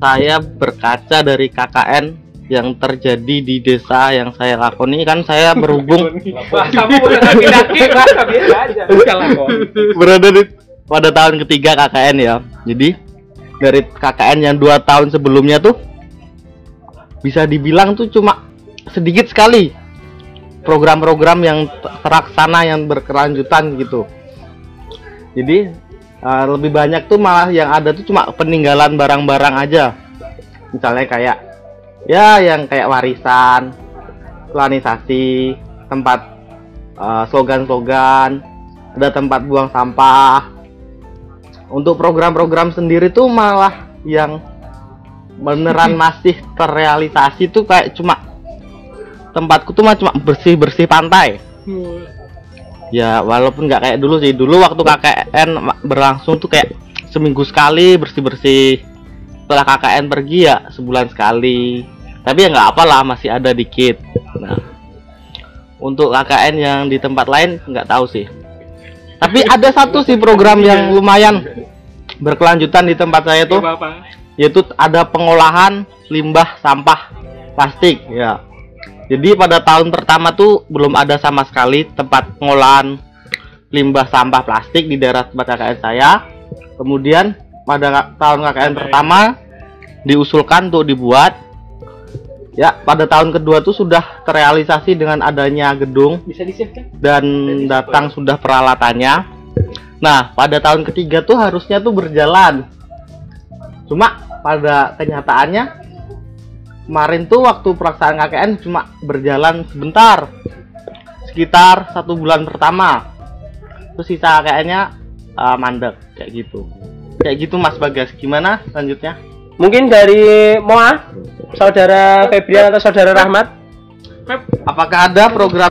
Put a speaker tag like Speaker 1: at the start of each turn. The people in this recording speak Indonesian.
Speaker 1: saya berkaca dari KKN yang terjadi di desa yang saya lakoni kan saya berhubung
Speaker 2: kamu
Speaker 1: berada di pada tahun ketiga KKN ya. Jadi dari KKN yang dua tahun sebelumnya tuh bisa dibilang tuh cuma sedikit sekali program-program yang t- terlaksana yang berkelanjutan gitu. Jadi uh, lebih banyak tuh malah yang ada tuh cuma peninggalan barang-barang aja. Misalnya kayak ya yang kayak warisan, planisasi, tempat uh, slogan-slogan, ada tempat buang sampah. Untuk program-program sendiri tuh malah yang beneran masih terrealisasi tuh kayak cuma tempatku tuh mah cuma bersih-bersih pantai. Ya walaupun nggak kayak dulu sih. Dulu waktu KKN berlangsung tuh kayak seminggu sekali bersih-bersih. Setelah KKN pergi ya sebulan sekali. Tapi ya nggak apalah masih ada dikit. Nah, untuk KKN yang di tempat lain nggak tahu sih. Tapi ada satu sih program yang lumayan berkelanjutan di tempat saya tuh yaitu ada pengolahan limbah sampah plastik ya. Jadi pada tahun pertama tuh belum ada sama sekali tempat pengolahan limbah sampah plastik di daerah tempat KKN saya. Kemudian pada tahun KKN pertama diusulkan untuk dibuat. Ya, pada tahun kedua tuh sudah terrealisasi dengan adanya gedung
Speaker 2: Bisa
Speaker 1: dan datang sudah peralatannya. Nah, pada tahun ketiga tuh harusnya tuh berjalan. Cuma pada kenyataannya kemarin tuh waktu pelaksanaan KKN cuma berjalan sebentar, sekitar satu bulan pertama. Terus sisa KKN-nya uh, mandek kayak gitu. Kayak gitu Mas Bagas. Gimana selanjutnya?
Speaker 3: Mungkin dari Moa, saudara Febrian atau saudara Rahmat.
Speaker 1: Apakah ada program